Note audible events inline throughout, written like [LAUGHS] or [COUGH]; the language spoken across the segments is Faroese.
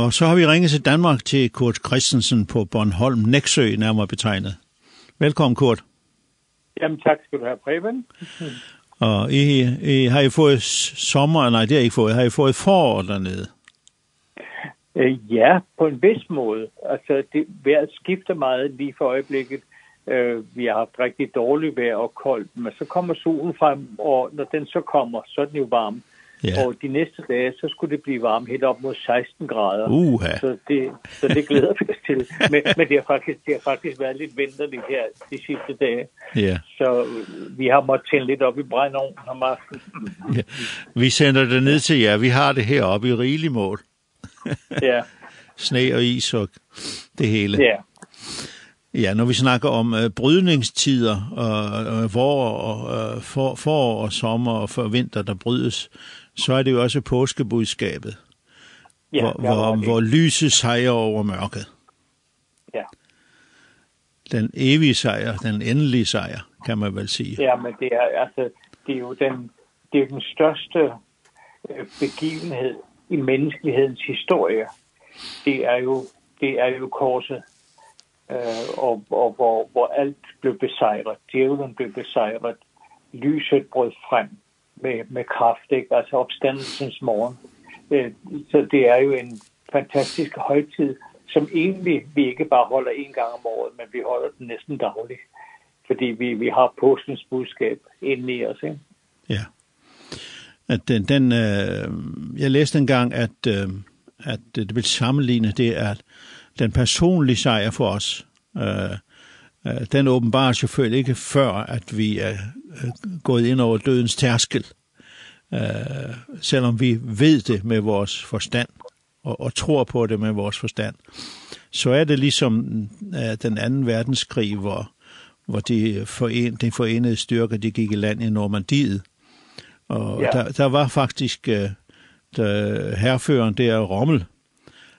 Og så har vi ringet til Danmark til Kurt Christensen på Bornholm, Næksø nærmere betegnet. Velkommen, Kurt. Jamen tak skal du have, Preben. [LAUGHS] og I, I, har I fået sommer, nej det har I ikke fået, har I fået forår dernede? Øh, ja, på en vis måde. Altså, det, vejret skifter meget lige for øjeblikket. Øh, vi har haft rigtig dårligt vejr og koldt, men så kommer solen frem, og når den så kommer, så er den jo varm. Øh, Yeah. Og de næste dage, så skulle det blive varmt helt op mod 16 grader. Uha. Så det, så det glæder vi os til. Men, men det, har faktisk, det har faktisk været lidt vinterligt her de sidste dage. Yeah. Så vi har måttet tænde lidt op i brændovnen om aftenen. ja. Vi sender det ned til jer. Vi har det heroppe i rigelig mål. ja. [LAUGHS] Sne og is og det hele. Ja. Ja, når vi snakker om øh, brydningstider, og, øh, hvor og øh, for, forår og sommer og for vinter, der brydes, så er det jo også påskebudskabet, ja, hvor, hvor, det. hvor lyset sejrer over mørket. Ja. Den evige sejr, den endelige sejr, kan man vel sige. Ja, men det er, altså, det er jo den, det er den største begivenhed i menneskelighedens historie. Det er jo, det er jo korset, øh, og, og hvor, hvor alt blev besejret. Djævlen blev besejret. Lyset brød frem med, med kraft, ikke? altså opstandelsens morgen. Så det er jo en fantastisk højtid, som egentlig vi ikke bare holder en gang om året, men vi holder den næsten dagligt, fordi vi, vi har påskens budskab inde i os. Ikke? Ja. At den, den, øh, jeg læste engang, at, øh, at det vil sammenligne det, at den personlige sejr for os, øh, den åbenbares selvfølgelig ikke før, at vi er gået ind over dødens tærskel, øh, selvom vi ved det med vores forstand og, og tror på det med vores forstand. Så er det ligesom øh, den anden verdenskrig, hvor, hvor de, foren, de forenede styrker de gik i land i Normandiet. Og ja. der, der var faktisk uh, der, herføren der, Rommel,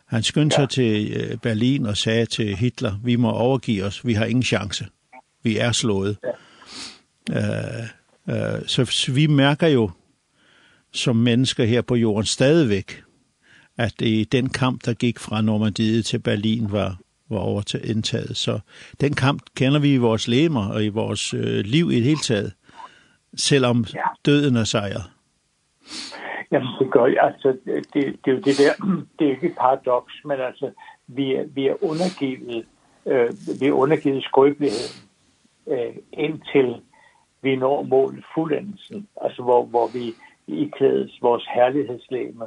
han skyndte ja. sig til Berlin og sagde til Hitler, vi må overgive os, vi har ingen chance, vi er slået. Ja Øh, så, så vi mærker jo som mennesker her på jorden stadigvæk, at i den kamp, der gik fra Normandiet til Berlin, var, var over til indtaget. Så den kamp kender vi i vores lemer og i vores øh, liv i det hele taget, selvom ja. døden er sejret. Jamen, det gør jeg. Altså, det, det er jo det der, det er ikke et paradoks, men altså, vi er, vi er undergivet, øh, vi er undergivet skrøbeligheden øh, indtil vi når målet fuldendelsen, altså hvor, hvor vi iklædes vores herlighedslæme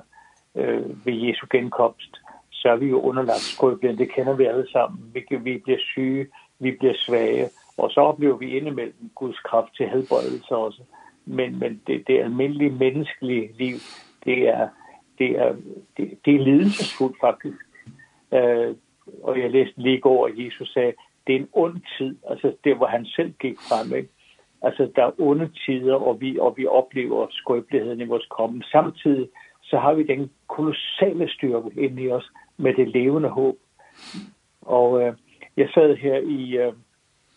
øh, ved Jesu genkomst, så er vi jo underlagt skrøblen, det kender vi alle sammen. Vi, vi bliver syge, vi bliver svage, og så oplever vi indimellem Guds kraft til helbredelse også. Men, men det, det almindelige menneskelige liv, det er, det er, det, det er lidelsesfuldt faktisk. Øh, og jeg læste lige i går, at Jesus sagde, det er en ond tid, altså det, hvor han selv gik frem, ikke? Altså, der er onde tider, og vi, og vi oplever skrøbeligheden i vores kroppen. Samtidig så har vi den kolossale styrke inde i os med det levende håb. Og øh, jeg sad her i,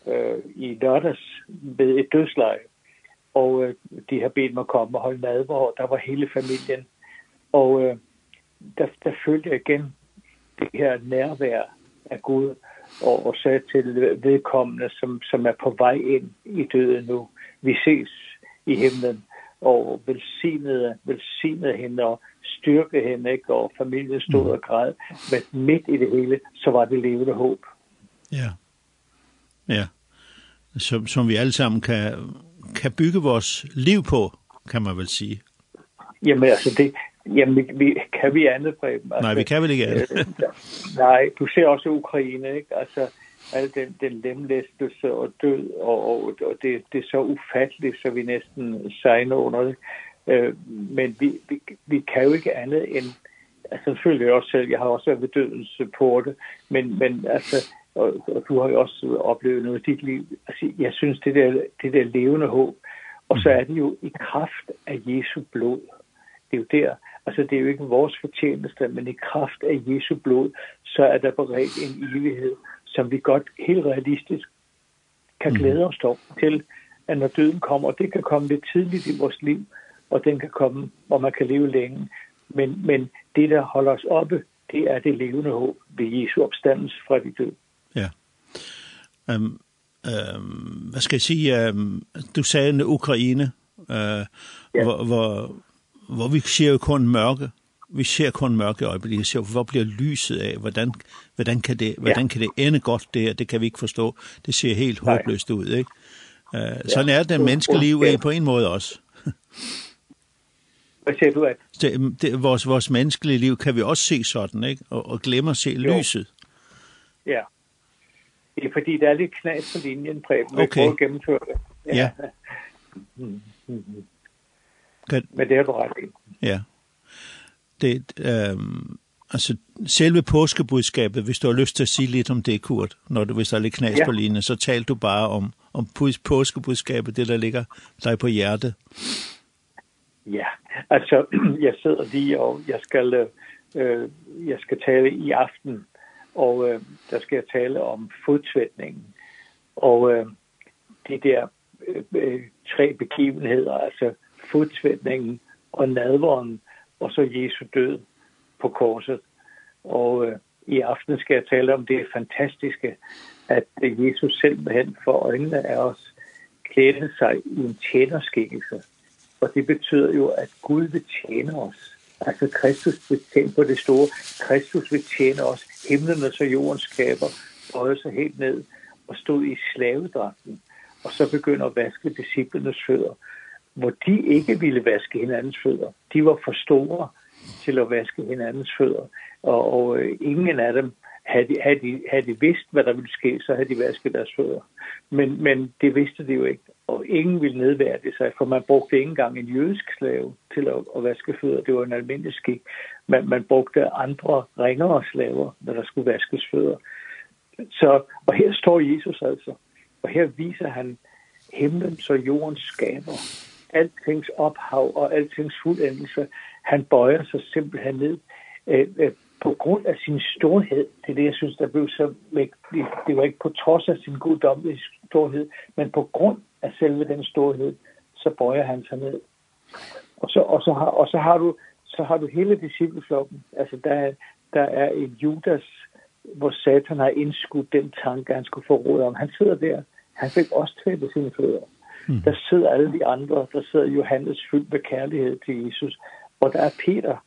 øh, i lørdags ved et dødsleje, og øh, de har bedt mig komme og holde mad, hvor der var hele familien. Og øh, der, der følte jeg igen det her nærvær af Gud, oversat til vedkommende, som, som er på vej ind i døden nu. Vi ses i himlen og velsignede, velsignede hende og styrke hende, ikke? og familien stod og græd. Men midt i det hele, så var det levende håb. Ja, ja. Som, som vi alle sammen kan, kan bygge vores liv på, kan man vel sige. Jamen altså, det, Jamen, vi, vi, kan vi andet, Preben? Altså, nej, vi kan vel ikke andet. [LAUGHS] nej, du ser også Ukraine, ikke? Altså, al den, den lemlæstelse og død, og, og, og det, det er så ufatteligt, så vi næsten sejner under det. Øh, men vi, vi, vi kan jo ikke andet end, altså selvfølgelig også selv, jeg har også været ved dødens porte, men, men altså, og, og du har jo også oplevet noget i dit liv. Altså, jeg synes, det der, det der levende håb, og så er det jo i kraft af Jesu blod. Det er jo der, Altså, det er jo ikke vores fortjeneste, men i kraft af Jesu blod, så er der beredt en evighed, som vi godt helt realistisk kan glæde os dog til, at når døden kommer, og det kan komme lidt tidligt i vores liv, og den kan komme, hvor man kan leve længe. Men, men det, der holder os oppe, det er det levende håb ved Jesu opstandelse fra de døde. Ja. Um, um, hvad skal jeg sige? Um, du sagde Ukraine, uh, ja. hvor, hvor hvor vi ser jo kun mørke. Vi ser kun mørke øjeblik. Vi ser, hvor bliver lyset af? Hvordan, hvordan, kan det, hvordan kan det ende godt det her? Det kan vi ikke forstå. Det ser helt håbløst ud, ikke? Uh, sådan er det menneskeliv på en måde også. Hvad siger du at? Det, det, vores, vores menneskelige liv kan vi også se sådan, ikke? Og, og glemme at se jo. lyset. Ja. Det er fordi, der er lidt knas på linjen, Preben. Okay. Vi prøver at gennemføre det. Ja. ja. [LAUGHS] Good. Men det er du ret Ja. Det, øh, altså, selve påskebudskabet, hvis du har lyst til at sige lidt om det, Kurt, når du, hvis der er lidt knas ja. på linje, så tal du bare om, om påskebudskabet, det der ligger dig på hjertet. Ja, altså, [CLEARS THROAT] jeg sidder lige, og jeg skal, øh, jeg skal tale i aften, og øh, der skal jeg tale om fodsvætningen. Og øh, de der øh, tre begivenheder, altså fodsvætningen og nadvåren, og så Jesu død på korset. Og øh, i aften skal jeg tale om det fantastiske, at Jesus simpelthen for øjnene af os klædte sig i en tjenerskikkelse. Og det betyder jo, at Gud vil tjene os. Altså Kristus vil tjene på det store. Kristus vil tjene os. Himlen og så jorden skaber bøjede sig helt ned og stod i slavedragten. Og så begynder at vaske disciplenes fødder hvor de ikke ville vaske hinandens fødder. De var for store til at vaske hinandens fødder, og, og ingen af dem havde, havde, de, havde de vidst, hvad der ville ske, så havde de vasket deres fødder. Men, men det vidste de jo ikke, og ingen ville nedværde sig, for man brugte ikke engang en jødisk slave til at, at vaske fødder. Det var en almindelig skik. Man, man brugte andre ringere slaver, når der skulle vaskes fødder. Så, og her står Jesus altså, og her viser han himlen, så jorden skaber altings ophav og altings fuldendelse. Han bøjer sig simpelthen ned øh, øh, på grund af sin storhed. Det er det, jeg synes, der blev så vigtigt. Det var ikke på trods af sin guddommelige storhed, men på grund af selve den storhed, så bøjer han sig ned. Og så, og så, har, og så har du så har du hele discipleflokken. Altså der er, der er en Judas, hvor Satan har indskudt den tanke, han skulle få råd om. Han sidder der. Han fik også tvæbet sine fødder. Mm. Der sidder alle de andre. Der sidder Johannes fyldt med kærlighed til Jesus. Og der er Peter,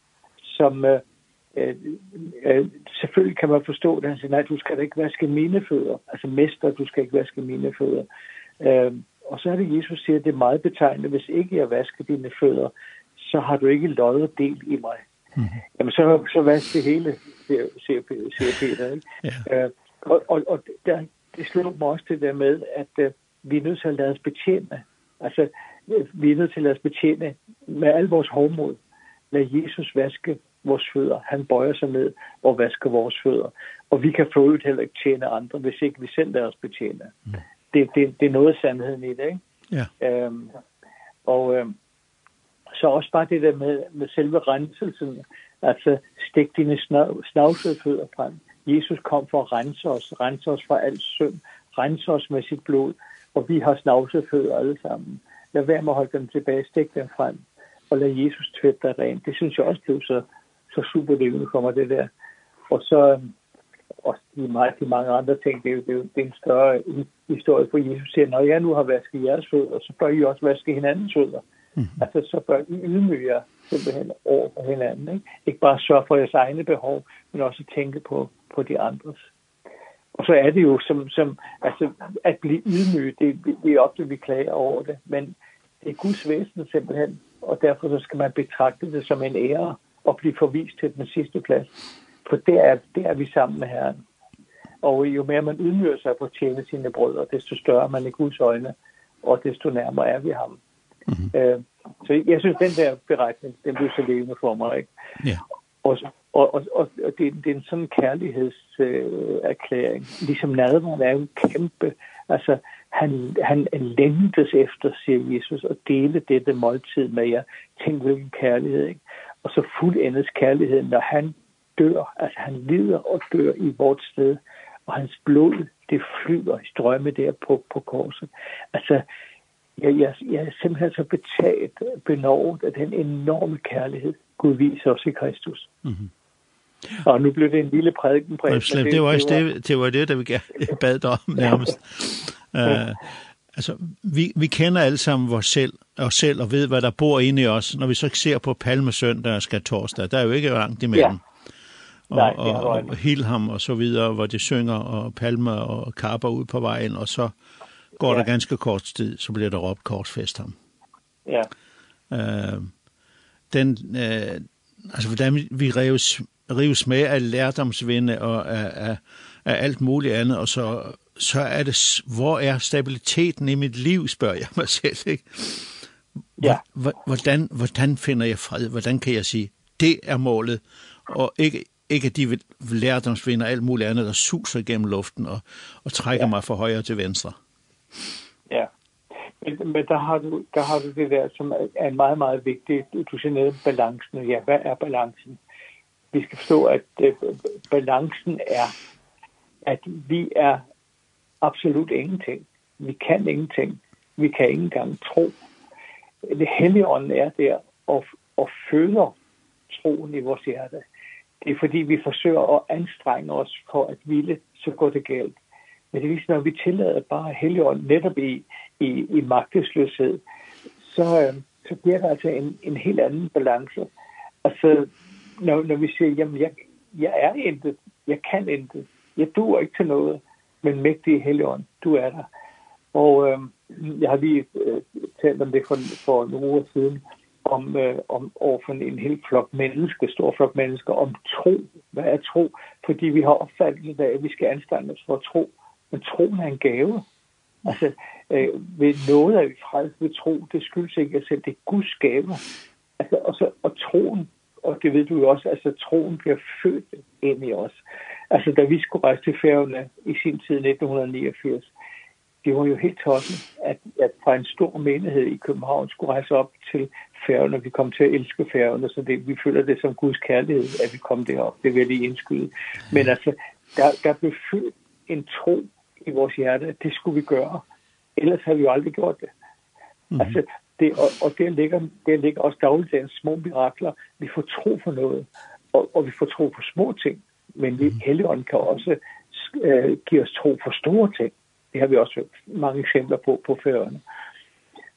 som øh, øh, selvfølgelig kan man forstå det. Han siger, nej, du skal da ikke vaske mine fødder. Altså mester, du skal ikke vaske mine fødder. Øh, og så er det, Jesus siger, det er meget betegnende. Hvis ikke jeg vasker dine fødder, så har du ikke loddet del i mig. Mm. Jamen, så, så vask det hele, siger, siger, Peter. Ikke? Ja. Øh, og og, og der, det slår mig også det der med, at... Øh, vi er nødt til at lade os betjene. Altså, vi er nødt til at lade os betjene med al vores hovmod. Lad Jesus vaske vores fødder. Han bøjer sig ned og vasker vores fødder. Og vi kan forøvrigt heller ikke tjene andre, hvis ikke vi selv lader os betjene. Mm. Det, det, det er noget af sandheden i det, ikke? Ja. Øhm, og øhm, så også bare det der med, med selve renselsen. Altså, stik dine snavsede fødder frem. Jesus kom for at rense os, rense os fra alt synd, rense os med sit blod, Og vi har snavsefødder alle sammen. Lad være med at holde dem tilbage, stik dem frem, og lad Jesus tvætte dig rent. Det synes jeg også blev så, så super levende kommer det der. Og så og de, meget, de mange andre ting, det er jo, det er jo det er en større historie, for Jesus siger, når jeg nu har vasket jeres fødder, så bør I også vaske hinandens fødder. Mm -hmm. Altså, så bør I ydmyge jer simpelthen over for hinanden. Ikke, ikke bare sørge for jeres egne behov, men også tænke på, på de andres. Og så er det jo som, som altså, at blive ydmyget, det, det er ofte, vi klager over det. Men det er Guds væsen simpelthen, og derfor så skal man betragte det som en ære og blive forvist til den sidste plads. For der er, der er vi sammen med Herren. Og jo mere man ydmyger sig på at tjene sine brødre, desto større man i Guds øjne, og desto nærmere er vi ham. Mm -hmm. øh, så jeg synes, den der beretning, den blev så levende for mig. Ikke? Ja. Og så, og og og det det er en sådan kærlighedserklæring. øh, ligesom nadveren er jo en kæmpe altså han han længtes efter siger Jesus at dele dette måltid med jer tænk hvilken kærlighed ikke? og så fuldendes kærligheden når han dør altså han lider og dør i vort sted og hans blod det flyder i strømme der på på korset altså jeg jeg jeg er simpelthen så betaget benovet af den enorme kærlighed Gud viser os i Kristus. Mhm. Mm Ja. Og nu blev det en lille prædiken på det, det var også det, det, var det, der vi [LAUGHS] bad dig om nærmest. ja. uh, altså, vi, vi kender alle sammen vores selv, os selv og ved, hvad der bor inde i os. Når vi så ser på Palmesøndag og skal torsdag, der er jo ikke langt imellem. Ja. Og, Nej, og, og, og Hilham og så videre, hvor de synger og palmer og kapper ud på vejen, og så går ja. der ganske kort tid, så bliver der råbt korsfest ham. Ja. Øh, den, øh, altså, hvordan vi reves rives med af lærdomsvinde og af, af, af alt muligt andet, og så, så er det, hvor er stabiliteten i mit liv, spørger jeg mig selv, ikke? Ja. Hvordan, hvordan finder jeg fred? Hvordan kan jeg sige, det er målet, og ikke, ikke at de lærdomsvinder og alt muligt andet, der suser gennem luften og, og trækker ja. mig fra højre til venstre. Ja, men, men der, har du, der har du det der, som er en meget, meget vigtig, du siger ned balancen, ja, hvad er balancen? vi skal forstå, at uh, balancen er, at vi er absolut ingenting. Vi kan ingenting. Vi kan ikke engang tro. Det helligånden er der og, og føler troen i vores hjerte. Det er fordi, vi forsøger at anstrenge os for at ville, så går det galt. Men det viser, når vi tillader bare helligånden netop i, i, i magtesløshed, så, øh, så bliver der altså en, en helt anden balance. Altså, når, når vi siger, jamen jeg, jeg er intet, jeg kan intet, jeg duer ikke til noget, men mægtige Helligånd, du er der. Og øh, jeg har lige øh, talt om det for, for nogle uger siden, om, øh, om overfor en hel flok mennesker, stor flok mennesker, om tro. Hvad er tro? Fordi vi har opfattet af, at vi skal anstrenge os for at tro. Men troen er en gave. Altså, øh, ved noget af vi frelst ved tro. Det skyldes ikke at selv, det er Guds gave. Altså, og, så, og troen og det ved du jo også, altså troen bliver født ind i os. Altså da vi skulle rejse til færgerne i sin tid 1989, det var jo helt tossen, at, at fra en stor menighed i København skulle rejse op til færgerne, vi kom til at elske færgerne, så det, vi føler det som Guds kærlighed, at vi kom derop, det vil jeg lige indskyde. Men altså, der, der blev født en tro i vores hjerte, at det skulle vi gøre, ellers havde vi jo aldrig gjort det. Mm -hmm. Altså, Det, og, og der, ligger, der ligger også dagligdagens små mirakler. Vi får tro for noget, og, og vi får tro for små ting. Men vi, Helligånden kan også øh, give os tro for store ting. Det har vi også mange eksempler på på førerne.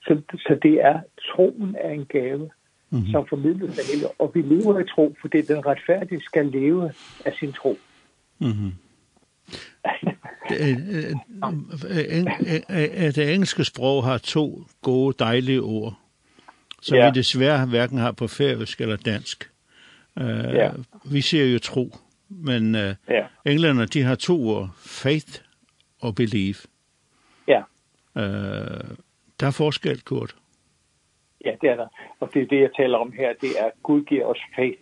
Så, så det er, troen er en gave, mm -hmm. som formidles af Helligånden. Og vi lever i tro, fordi den retfærdige skal leve af sin tro. Mm. [LAUGHS] at det engelske sprog har to gode, dejlige ord, som ja. vi desværre hverken har på færøsk eller dansk. Uh, ja. Vi ser jo tro, men uh, ja. englænder, de har to ord, faith og believe. Ja. Uh, der er forskel, Kurt. Ja, det er der. Og det er det, jeg taler om her, det er, at Gud giver os faith.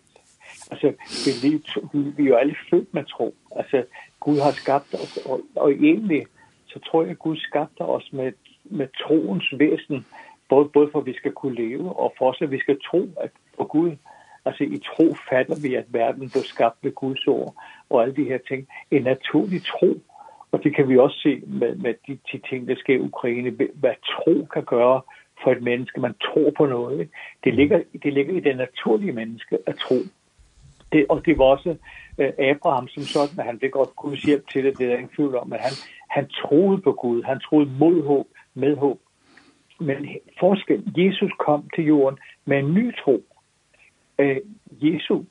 Altså, believe, vi, vi er jo alle født med tro. Altså, Gud har skabt os, og, og egentlig så tror jeg, at Gud skabte os med, med troens væsen, både, både for at vi skal kunne leve, og for os, at vi skal tro at, på Gud. Altså i tro fatter vi, at verden blev skabt ved Guds ord, og alle de her ting. En naturlig tro, og det kan vi også se med, med de, de ting, der sker i Ukraine, hvad tro kan gøre for et menneske. Man tror på noget. Ikke? Det ligger, det ligger i det naturlige menneske at tro. Det, og det var også øh, Abraham som sådan, at han fik godt Guds hjælp til det, det er der ingen tvivl om, at han, han troede på Gud, han troede mod håb, med håb. Men forskel, Jesus kom til jorden med en ny tro. Øh, Jesus,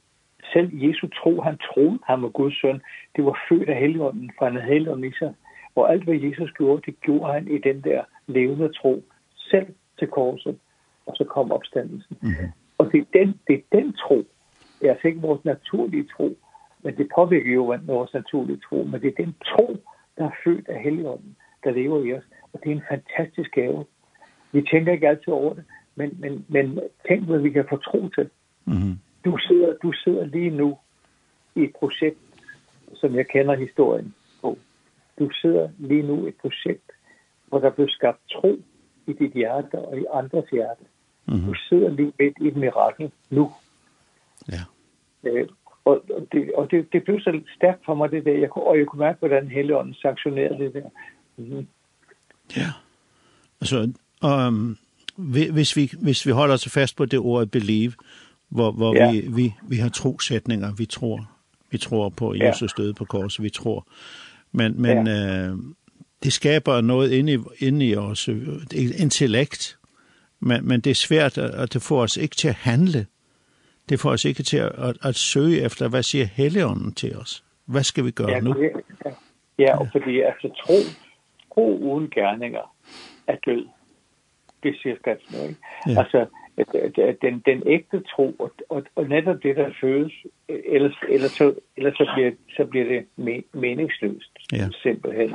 selv Jesu tro, han troede, han var Guds søn, det var født af helligånden, for han havde helligånden i sig. Og alt hvad Jesus gjorde, det gjorde han i den der levende tro, selv til korset, og så kom opstandelsen. Mm -hmm. Og det er den, det er den tro, Jeg fik vores naturlige tro, men det påvirker jo vores naturlige tro, men det er den tro, der er født af Helligånden, der lever i os, og det er en fantastisk gave. Vi tænker ikke altid over det, men, men, men tænk, hvad vi kan få tro til. Mm -hmm. du, sidder, du sidder lige nu i et projekt, som jeg kender historien på. Du sidder lige nu i et projekt, hvor der blev skabt tro i dit hjerte og i andres hjerte. Mm -hmm. Du sidder lige midt i et mirakel nu. Ja. Øh, og, det, og det, det blev så stærkt for mig, det der. Jeg, og jeg kunne mærke, hvordan Helligånden sanktionerede det der. Mm. Ja. Altså, um, hvis, vi, hvis vi holder så fast på det ord believe, hvor, hvor ja. vi, vi, vi har trosætninger, vi tror, vi tror på Jesus ja. døde på korset, vi tror. Men, men ja. øh, det skaber noget inde i, inde i os, et intellekt, men, men det er svært, at det får os ikke til at handle det får os ikke til at, at, at søge efter, hvad siger Helligånden til os? Hvad skal vi gøre ja, nu? Det, ja. ja, og fordi altså tro, tro uden gerninger er død. Det siger skriften, ikke? Ja. Altså, den, den ægte tro, og, og, og netop det, der føles, ellers, ellers, så, ellers så, bliver, så bliver det meningsløst, ja. simpelthen.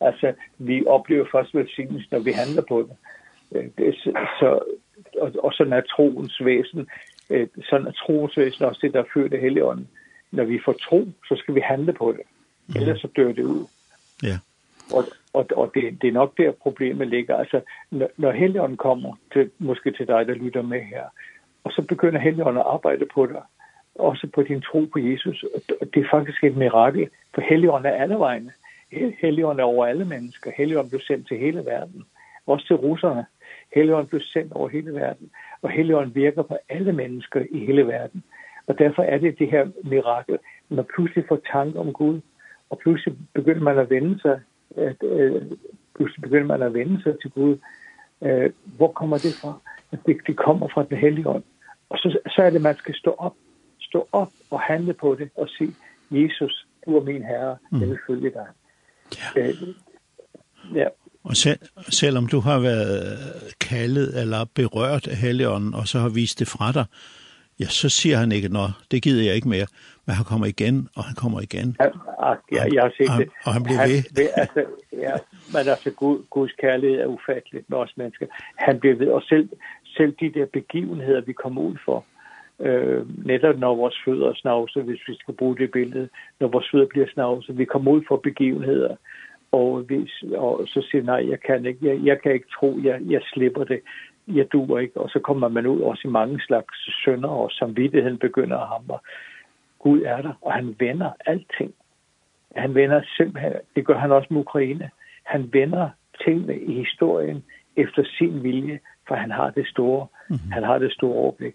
Altså, vi oplever først velsignelsen, når vi handler på det. det så, og, og så er troens væsen øh, sådan at trosvæsen også det, der er født af Helligånden. Når vi får tro, så skal vi handle på det. Ellers så dør det ud. Ja. Og, og, og det, det er nok der problemet ligger. Altså, når, når Helligånden kommer, til, måske til dig, der lytter med her, og så begynder Helligånden at arbejde på dig, også på din tro på Jesus. Og det er faktisk et mirakel, for Helligånden er alle vegne. Helligånden er over alle mennesker. Helligånden blev sendt til hele verden også til russerne. Helligånden blev sendt over hele verden, og Helligånden virker på alle mennesker i hele verden. Og derfor er det det her mirakel, når man pludselig får tanke om Gud, og pludselig begynder man at vende sig, at, øh, pludselig begynder man at vende sig til Gud. Øh, hvor kommer det fra? Det, det kommer fra den hellige ånd. Og så, så er det, man skal stå op, stå op og handle på det og sige, Jesus, du er min herre, jeg vil følge dig. Ja. Øh, ja, Og selv, selvom du har været kaldet eller berørt af Helligånden, og så har vist det fra dig, ja, så siger han ikke, nå, det gider jeg ikke mere. Men han kommer igen, og han kommer igen. Ja, ja jeg har set det. Og han bliver han, ved. ved altså, ja, men altså, Gud, Guds kærlighed er ufatteligt med os mennesker. Han bliver ved, og selv, selv de der begivenheder, vi kommer ud for, øh, netop når vores fødder snavser, hvis vi skal bruge det billede, når vores fødder bliver snavset, vi kommer ud for begivenheder, og, vi, og så siger nej, jeg kan ikke, jeg, jeg kan ikke tro, jeg, jeg slipper det, jeg duer ikke, og så kommer man ud også i mange slags sønder, og samvittigheden begynder at hamre. Gud er der, og han vender alting. Han vender simpelthen, det gør han også med Ukraine, han vender tingene i historien efter sin vilje, for han har det store, mm -hmm. han har det store overblik.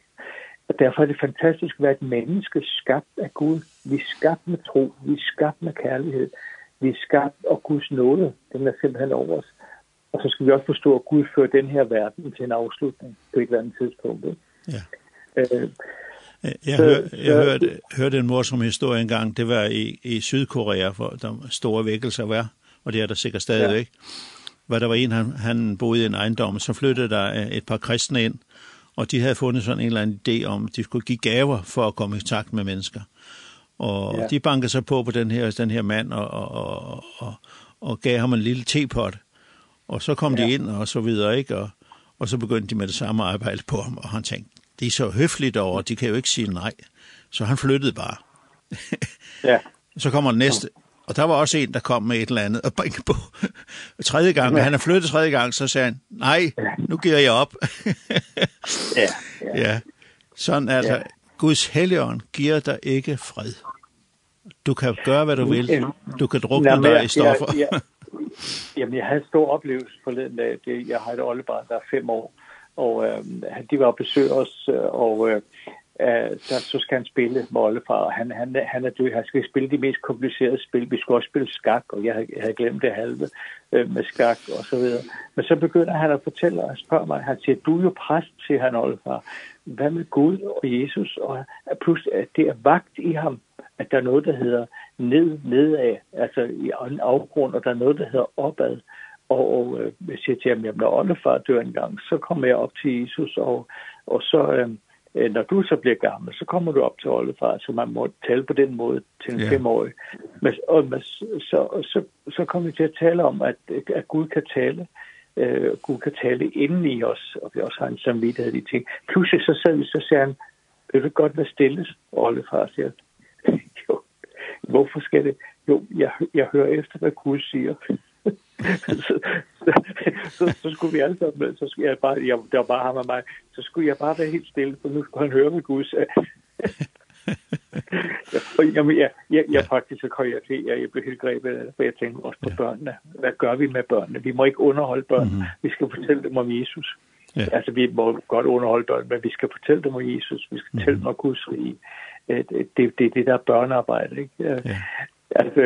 Og derfor er det fantastisk at være et menneske skabt af Gud. Vi er skabt med tro, vi er skabt med kærlighed vi er skabt af Guds nåde, den er simpelthen over os. Og så skal vi også forstå, at Gud fører den her verden til en afslutning på et eller andet tidspunkt. Ja. Øh, Jeg, hør, jeg hørte, hørte en morsom historie engang, det var i, i Sydkorea, hvor der store vækkelser var, og det er der sikkert stadigvæk. Ja. Hvor der var en, han, han boede i en ejendom, så flyttede der et par kristne ind, og de havde fundet sådan en eller anden idé om, at de skulle give gaver for at komme i kontakt med mennesker. Og ja. de bankede så på på den her, den her mand, og, og, og, og, og gav ham en lille tepot. Og så kom ja. de ind, og så videre, ikke? Og, og så begyndte de med det samme arbejde på ham, og han tænkte, de er så høfligt over, de kan jo ikke sige nej. Så han flyttede bare. [LAUGHS] ja. Så kommer den næste, og der var også en, der kom med et eller andet og bringe på. [LAUGHS] tredje gang, ja. han er flyttet tredje gang, så sagde han, nej, nu giver jeg op. ja, ja. [LAUGHS] ja. Sådan er det. Ja. Guds helligånd giver dig ikke fred. Du kan gøre, hvad du vil. Du kan drukne dig i stoffer. Jeg, jeg, jamen, jeg havde en stor oplevelse forleden dag. Det, jeg har et oldebarn, der er fem år, og øh, de var besøg os, og øh, så, så skal han spille med oldefar. Han, han, han er død. Han skal spille de mest komplicerede spil. Vi skulle også spille skak, og jeg havde, jeg havde glemt det halve øh, med skak og så videre. Men så begynder han at fortælle og spørge mig. Han siger, du er jo præst, siger han oldefar. Hvad med Gud og Jesus? Og pludselig, det er vagt i ham at der er noget, der hedder ned, nedad, altså i en afgrund, og der er noget, der hedder opad. Og, og øh, jeg siger til ham, jamen når oldefar dør engang, så kommer jeg op til Jesus, og, og så, øh, når du så bliver gammel, så kommer du op til oldefar, så man må tale på den måde til en yeah. femårig. Men, og, men, så, så, så kommer vi til at tale om, at, at Gud kan tale, øh, Gud kan tale inden i os, og vi også har en samvittighed i ting. Pludselig så sad vi, så siger han, vil du godt være stille, oldefar, siger Hvorfor skal det? Jo, jeg, jeg hører efter, hvad Gud siger. så, [LAUGHS] så, så, så, skulle vi alle sammen, så skulle jeg bare, jeg, det var bare ham og mig, så skulle jeg bare være helt stille, for nu skulle han høre, hvad Gud sagde. [LAUGHS] og jamen, jeg, jeg, jeg faktisk så kom jeg til, jeg, jeg blev helt grebet af det, for jeg tænkte også på børnene. Hvad gør vi med børnene? Vi må ikke underholde børnene. Mm -hmm. Vi skal fortælle dem om Jesus. Ja. Altså, vi må godt underholde børnene, men vi skal fortælle dem om Jesus. Vi skal fortælle dem om Guds rige det, det, det der børnearbejde. Ikke? Ja. Altså,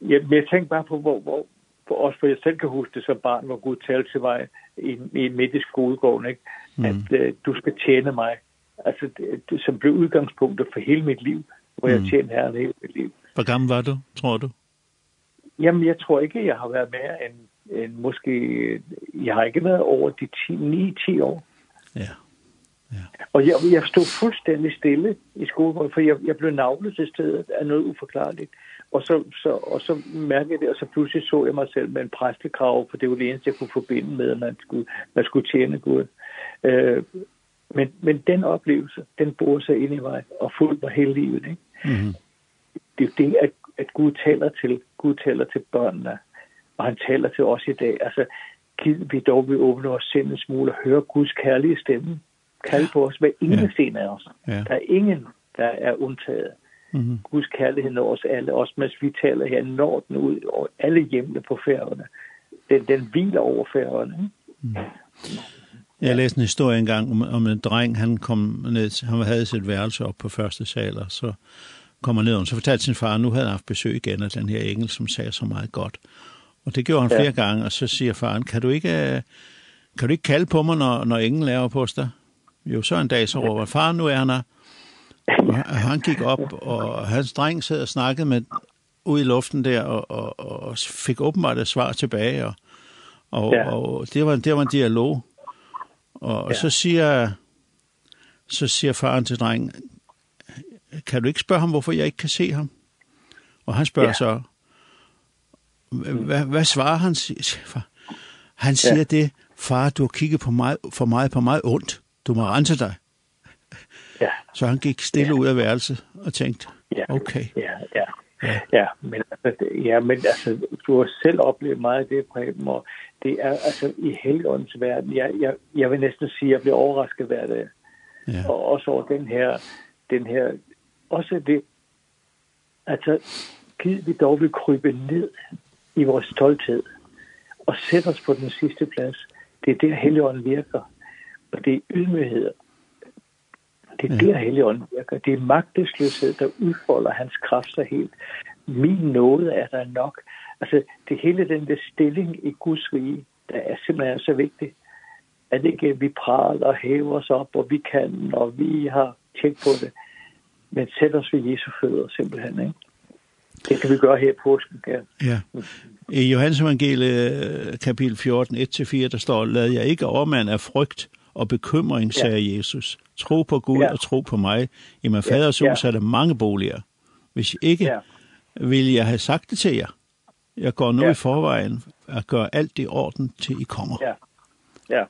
jeg, jeg tænker bare på, hvor, hvor, for os for jeg selv kan huske det som barn, hvor Gud talte til mig i, i midt i skolegården, ikke? Mm. at uh, du skal tjene mig. Altså, det, det, som blev udgangspunktet for hele mit liv, hvor jeg tjener tjente herren hele mit liv. Hvor gammel var du, tror du? Jamen, jeg tror ikke, jeg har været mere end, end måske, jeg har ikke været over de 9-10 år. Ja. Ja. Og jeg, jeg stod fuldstændig stille i skolegården, for jeg, jeg blev navlet til stedet af noget uforklarligt. Og så, så, og så mærkede jeg det, og så pludselig så jeg mig selv med en præstekrav, for det var det eneste, jeg kunne forbinde med, at man skulle, man skulle tjene Gud. Øh, men, men den oplevelse, den bor sig ind i mig og fuldt mig hele livet. Ikke? Mm -hmm. Det er det, at, at Gud taler til. Gud taler til børnene, og han taler til os i dag. Altså, giv vi dog vil åbne vores sind en smule og høre Guds kærlige stemme kald på os, men ingen ja. en af os. Ja. Der er ingen, der er undtaget. Mm -hmm. Guds kærlighed når os alle, også mens vi taler her, når den ud og alle hjemme på færgerne. Den, den hviler over færgerne. Mm. Jeg læste en historie engang om, om en dreng, han kom ned, han havde sit værelse op på første sal, og så kommer ned, og så fortalte sin far, at nu havde han haft besøg igen af den her engel, som sagde så meget godt. Og det gjorde han ja. flere gange, og så siger faren, kan du ikke, kan du ikke kalde på mig, når, når engel laver på dig? jo så en dag, så råber far, nu er han her. Og han gik op, og hans dreng sad og snakkede med ud i luften der, og, og, og fik åbenbart et svar tilbage, og, og, ja. og det, var, en, det var en dialog. Og, og ja. så, siger, så siger faren til drengen, kan du ikke spørre ham, hvorfor jeg ikke kan se ham? Og han spørger ja. så, hvad, hvad svarer han? Han siger ja. det, far, du har kigget på mig, for mig på mig ondt du må rense dig. Ja. Så han gik stille ja. ud af værelset og tænkte, ja. okay. Ja, ja. Ja. ja, men altså, ja, men altså, du har selv oplevet meget af det, Preben, og det er altså i helgens verden. Jeg, jeg, jeg vil næsten sige, at jeg bliver overrasket hver dag. Ja. Og også over den her, den her, også det, altså, giv vi dog vil krybe ned i vores stolthed og sætte os på den sidste plads. Det er der Helligånden virker. Og det er ydmyghed. Det er ja. der Helligånden virker. Det er magtesløshed, der udfolder hans kræfter helt. Min nåde er der nok. Altså, det hele den der stilling i Guds rige, der er simpelthen så vigtig. At ikke vi praler og hæver os op, og vi kan, og vi har tjek på det. Men sæt os ved Jesu fødder simpelthen, ikke? Det kan vi gøre her på påsken, ja. ja. I Johannes evangelie kapitel 14, 1-4, der står, lad jeg ikke overmand af frygt, og bekymring, ja. sagde Jesus. Tro på Gud ja. og tro på mig. I min faders hus ja. er der mange boliger. Hvis ikke, ja. vil jeg have sagt det til jer. Jeg går nu ja. i forvejen at gøre alt i orden, til I kommer. Ja. Ja.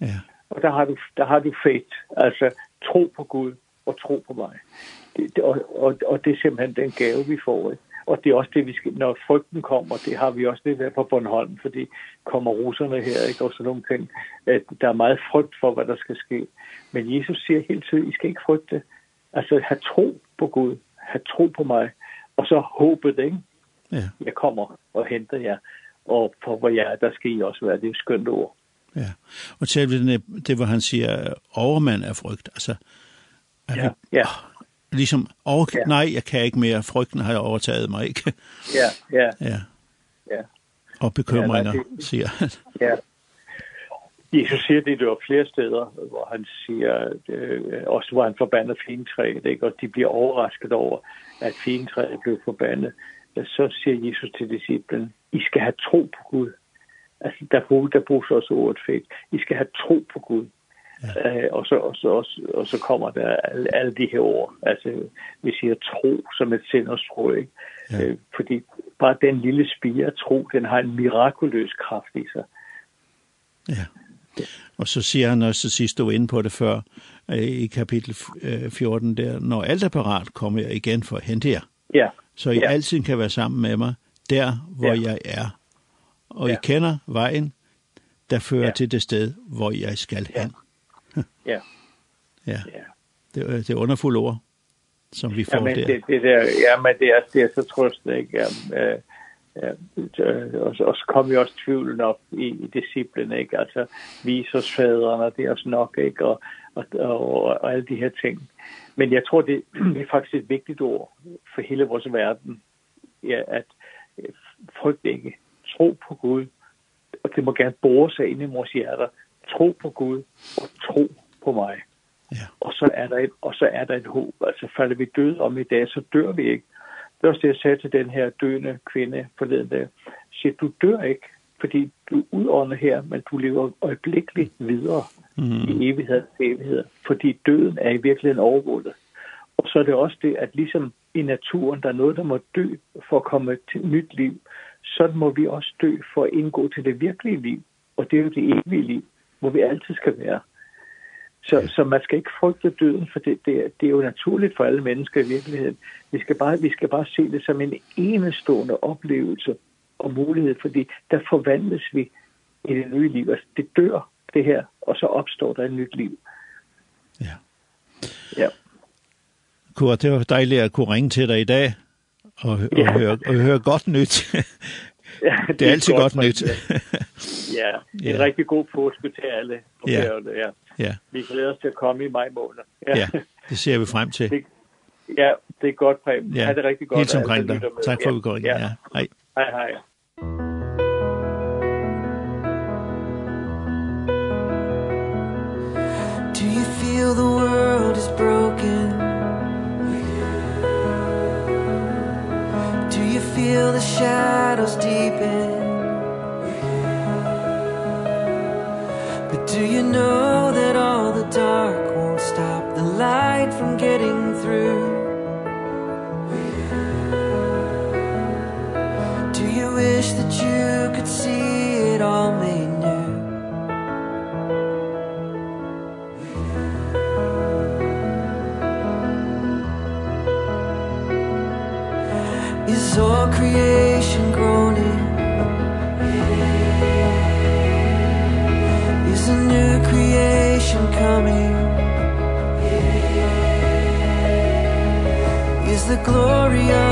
Ja. Og der har du, der har du fedt. Altså, tro på Gud og tro på mig. Det, det, og, og, og det er simpelthen den gave, vi får. Ikke? Og det er også det, vi skal, når frygten kommer, det har vi også det der på Bornholm, fordi kommer russerne her, ikke? Og sådan nogle ting. At der er meget frygt for, hvad der skal ske. Men Jesus siger hele tiden, I skal ikke frygte. Altså, have tro på Gud. Have tro på mig. Og så håbet, ikke? Ja. Jeg kommer og henter jer. Og for hvor jeg er, der skal I også være. Det er et skønt ord. Ja. Og til det, det hvor han siger, overmand er frygt. Altså, er ja, vi, ja. Ligesom, oh, ja. nej, jeg kan ikke mere, frygten har jeg overtaget mig, ikke? Ja, ja. Ja. ja. Og bekymringer, ja, det, siger han. Ja. Jesus siger det, det var flere steder, hvor han siger, øh, også hvor han forbander fintræet, ikke? og de bliver overrasket over, at fintræet blev forbandet. Så siger Jesus til disciplen, I skal have tro på Gud. Altså, der, brug, der bruges også ordet fedt. I skal have tro på Gud. Øh, og, så, og, så, og, så, så kommer der alle, alle de her ord. Altså, vi siger tro som et sinderstrå, ikke? Ja. Øh, fordi bare den lille spire tro, den har en mirakuløs kraft i sig. Ja. Og så siger han også sidst, du var inde på det før, i kapitel 14 der, når alt er parat, kommer jeg igen for at hente jer. Ja. Så I ja. altid kan være sammen med mig, der hvor ja. jeg er. Og ja. I kender vejen, der fører ja. til det sted, hvor jeg skal hen. Ja. Ja. Ja. ja. Det, det er underfulde ord, som vi får ja, men der. Det, det der. Ja, men det er, det er så trøstende, ikke? Ja, ja, og, og så kom jo også tvivlen op i, i disciplen, ikke? Altså, vis os fædrene, og det er også nok, ikke? Og, og, og, og alle de her ting. Men jeg tror, det, [CLEARS THROAT] det er faktisk et vigtigt ord for hele vores verden, ja, at frygt ikke. Tro på Gud, og det må gerne bore sig ind i vores hjerter, tro på Gud og tro på mig. Ja. Og så er der et, og så er der et håb. Altså falder vi død om i dag, så dør vi ikke. Det er også det, jeg sagde til den her døende kvinde forleden dag. Siger, du dør ikke, fordi du udånder her, men du lever øjeblikkeligt videre mm. i evighed til evighed. Fordi døden er i virkeligheden overvundet. Og så er det også det, at ligesom i naturen, der er noget, der må dø for at komme til nyt liv, så må vi også dø for at indgå til det virkelige liv. Og det er jo det evige liv hvor vi altid skal være. Så, så man skal ikke frygte døden, for det, det, det er jo naturligt for alle mennesker i virkeligheden. Vi skal bare, vi skal bare se det som en enestående oplevelse og mulighed, fordi der forvandles vi i det nye liv. Altså, det dør det her, og så opstår der et nyt liv. Ja. Ja. Kurt, det var dejligt at kunne ringe til dig i dag og, og, ja. høre, og høre godt nyt. [LAUGHS] ja, det, det er altid godt, godt nyt. ja, en rigtig god påske til alle på ja. Ja. ja. Vi glæder os til at komme i maj måned. Ja, ja det ser vi frem til. Det, ja, det er godt, Preben. Ja, ja det er rigtig godt. Helt omkring dig. Tak for udgåringen. Ja. ja. Hej. Hej, hej. Do you feel the world is broken? Do you feel the shadow? gloria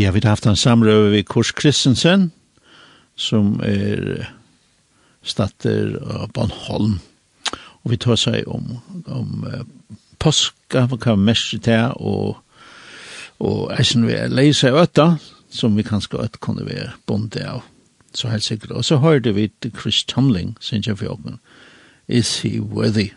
Ja, vi har haft en samrøve ved Kurs Kristensen, som er statter av Bornholm. Og vi tar seg om, om påska, hva kan vi mest til, og, og eisen vi leise av øtta, som vi kanskje øtta kunne være bonde av. Så helt sikkert. Og så hørte vi Chris Tomling, synes jeg for åkken. Is he worthy?